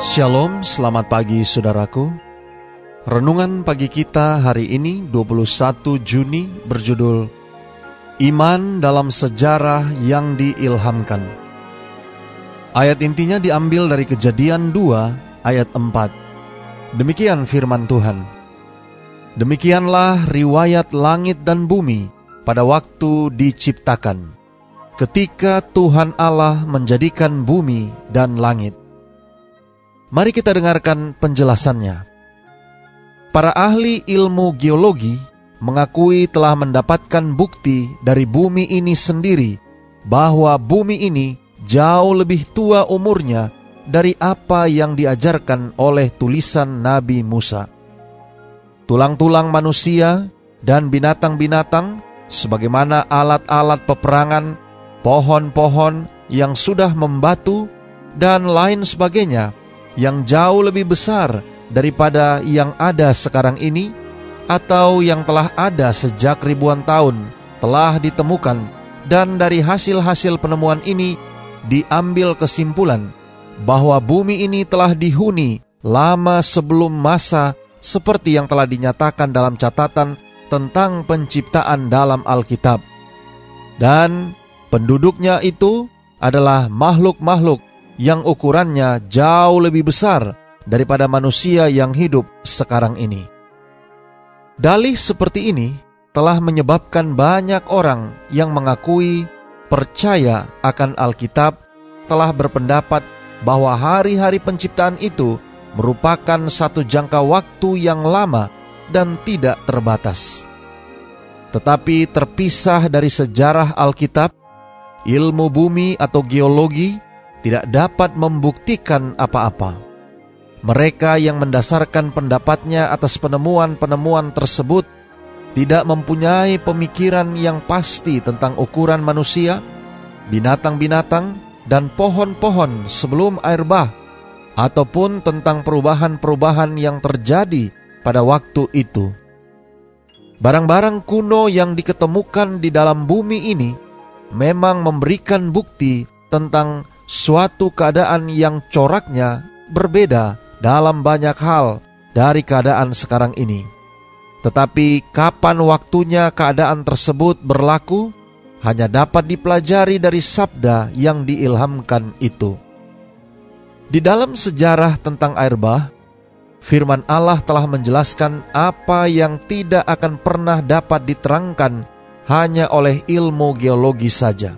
Shalom, selamat pagi saudaraku. Renungan pagi kita hari ini 21 Juni berjudul Iman dalam Sejarah yang Diilhamkan. Ayat intinya diambil dari Kejadian 2 ayat 4. Demikian firman Tuhan. Demikianlah riwayat langit dan bumi pada waktu diciptakan. Ketika Tuhan Allah menjadikan bumi dan langit Mari kita dengarkan penjelasannya. Para ahli ilmu geologi mengakui telah mendapatkan bukti dari bumi ini sendiri bahwa bumi ini jauh lebih tua umurnya dari apa yang diajarkan oleh tulisan Nabi Musa. Tulang-tulang manusia dan binatang-binatang, sebagaimana alat-alat peperangan, pohon-pohon yang sudah membatu, dan lain sebagainya, yang jauh lebih besar daripada yang ada sekarang ini, atau yang telah ada sejak ribuan tahun, telah ditemukan, dan dari hasil-hasil penemuan ini diambil kesimpulan bahwa bumi ini telah dihuni lama sebelum masa seperti yang telah dinyatakan dalam catatan tentang penciptaan dalam Alkitab. Dan penduduknya itu adalah makhluk-makhluk yang ukurannya jauh lebih besar daripada manusia yang hidup sekarang ini. Dalih seperti ini telah menyebabkan banyak orang yang mengakui percaya akan Alkitab telah berpendapat bahwa hari-hari penciptaan itu merupakan satu jangka waktu yang lama dan tidak terbatas. Tetapi terpisah dari sejarah Alkitab, ilmu bumi atau geologi tidak dapat membuktikan apa-apa. Mereka yang mendasarkan pendapatnya atas penemuan-penemuan tersebut tidak mempunyai pemikiran yang pasti tentang ukuran manusia, binatang-binatang, dan pohon-pohon sebelum air bah, ataupun tentang perubahan-perubahan yang terjadi pada waktu itu. Barang-barang kuno yang diketemukan di dalam bumi ini memang memberikan bukti tentang suatu keadaan yang coraknya berbeda dalam banyak hal dari keadaan sekarang ini. Tetapi kapan waktunya keadaan tersebut berlaku hanya dapat dipelajari dari sabda yang diilhamkan itu. Di dalam sejarah tentang air bah, firman Allah telah menjelaskan apa yang tidak akan pernah dapat diterangkan hanya oleh ilmu geologi saja.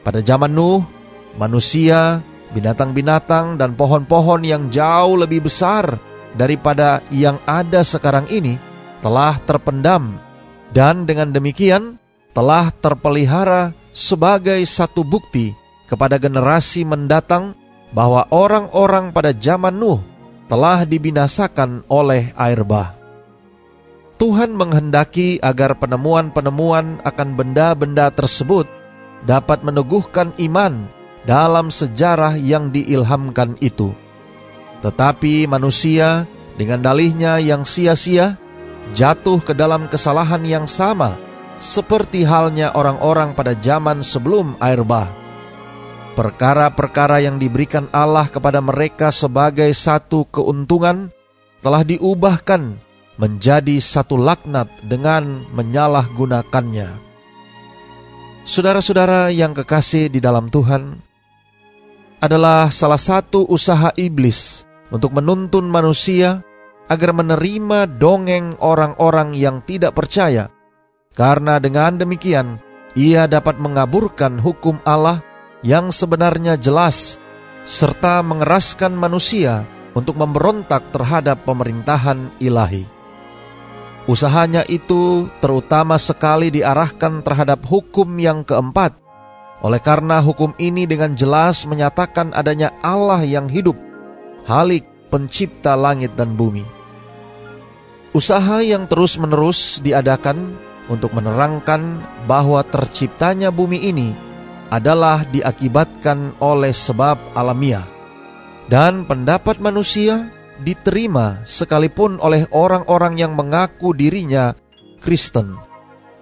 Pada zaman Nuh, manusia, binatang-binatang, dan pohon-pohon yang jauh lebih besar daripada yang ada sekarang ini telah terpendam, dan dengan demikian telah terpelihara sebagai satu bukti kepada generasi mendatang bahwa orang-orang pada zaman Nuh telah dibinasakan oleh air bah. Tuhan menghendaki agar penemuan-penemuan akan benda-benda tersebut dapat meneguhkan iman dalam sejarah yang diilhamkan itu. Tetapi manusia dengan dalihnya yang sia-sia jatuh ke dalam kesalahan yang sama seperti halnya orang-orang pada zaman sebelum air bah. Perkara-perkara yang diberikan Allah kepada mereka sebagai satu keuntungan telah diubahkan menjadi satu laknat dengan menyalahgunakannya. Saudara-saudara yang kekasih di dalam Tuhan, adalah salah satu usaha iblis untuk menuntun manusia agar menerima dongeng orang-orang yang tidak percaya, karena dengan demikian ia dapat mengaburkan hukum Allah yang sebenarnya jelas, serta mengeraskan manusia untuk memberontak terhadap pemerintahan ilahi. Usahanya itu terutama sekali diarahkan terhadap hukum yang keempat, oleh karena hukum ini dengan jelas menyatakan adanya Allah yang hidup, halik, pencipta langit dan bumi. Usaha yang terus-menerus diadakan untuk menerangkan bahwa terciptanya bumi ini adalah diakibatkan oleh sebab alamiah, dan pendapat manusia diterima sekalipun oleh orang-orang yang mengaku dirinya Kristen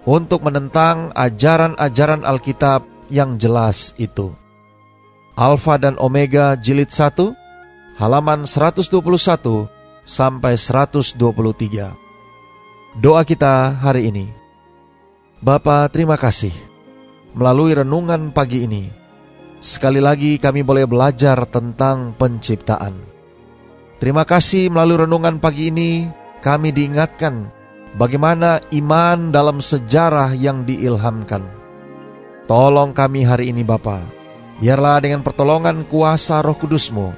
untuk menentang ajaran-ajaran Alkitab yang jelas itu. Alfa dan Omega jilid 1 halaman 121 sampai 123. Doa kita hari ini. Bapa, terima kasih. Melalui renungan pagi ini, sekali lagi kami boleh belajar tentang penciptaan. Terima kasih melalui renungan pagi ini kami diingatkan bagaimana iman dalam sejarah yang diilhamkan. Tolong kami hari ini Bapa, biarlah dengan pertolongan kuasa roh kudusmu,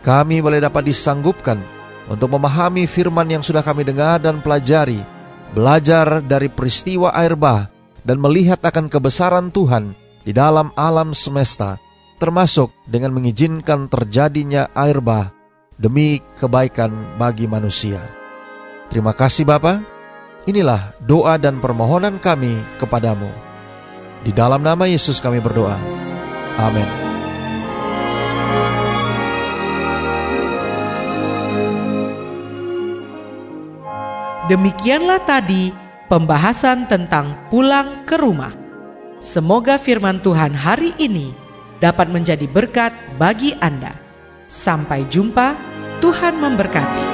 kami boleh dapat disanggupkan untuk memahami firman yang sudah kami dengar dan pelajari, belajar dari peristiwa air bah, dan melihat akan kebesaran Tuhan di dalam alam semesta, termasuk dengan mengizinkan terjadinya air bah demi kebaikan bagi manusia. Terima kasih Bapa. Inilah doa dan permohonan kami kepadamu. Di dalam nama Yesus kami berdoa. Amin. Demikianlah tadi pembahasan tentang pulang ke rumah. Semoga firman Tuhan hari ini dapat menjadi berkat bagi Anda. Sampai jumpa, Tuhan memberkati.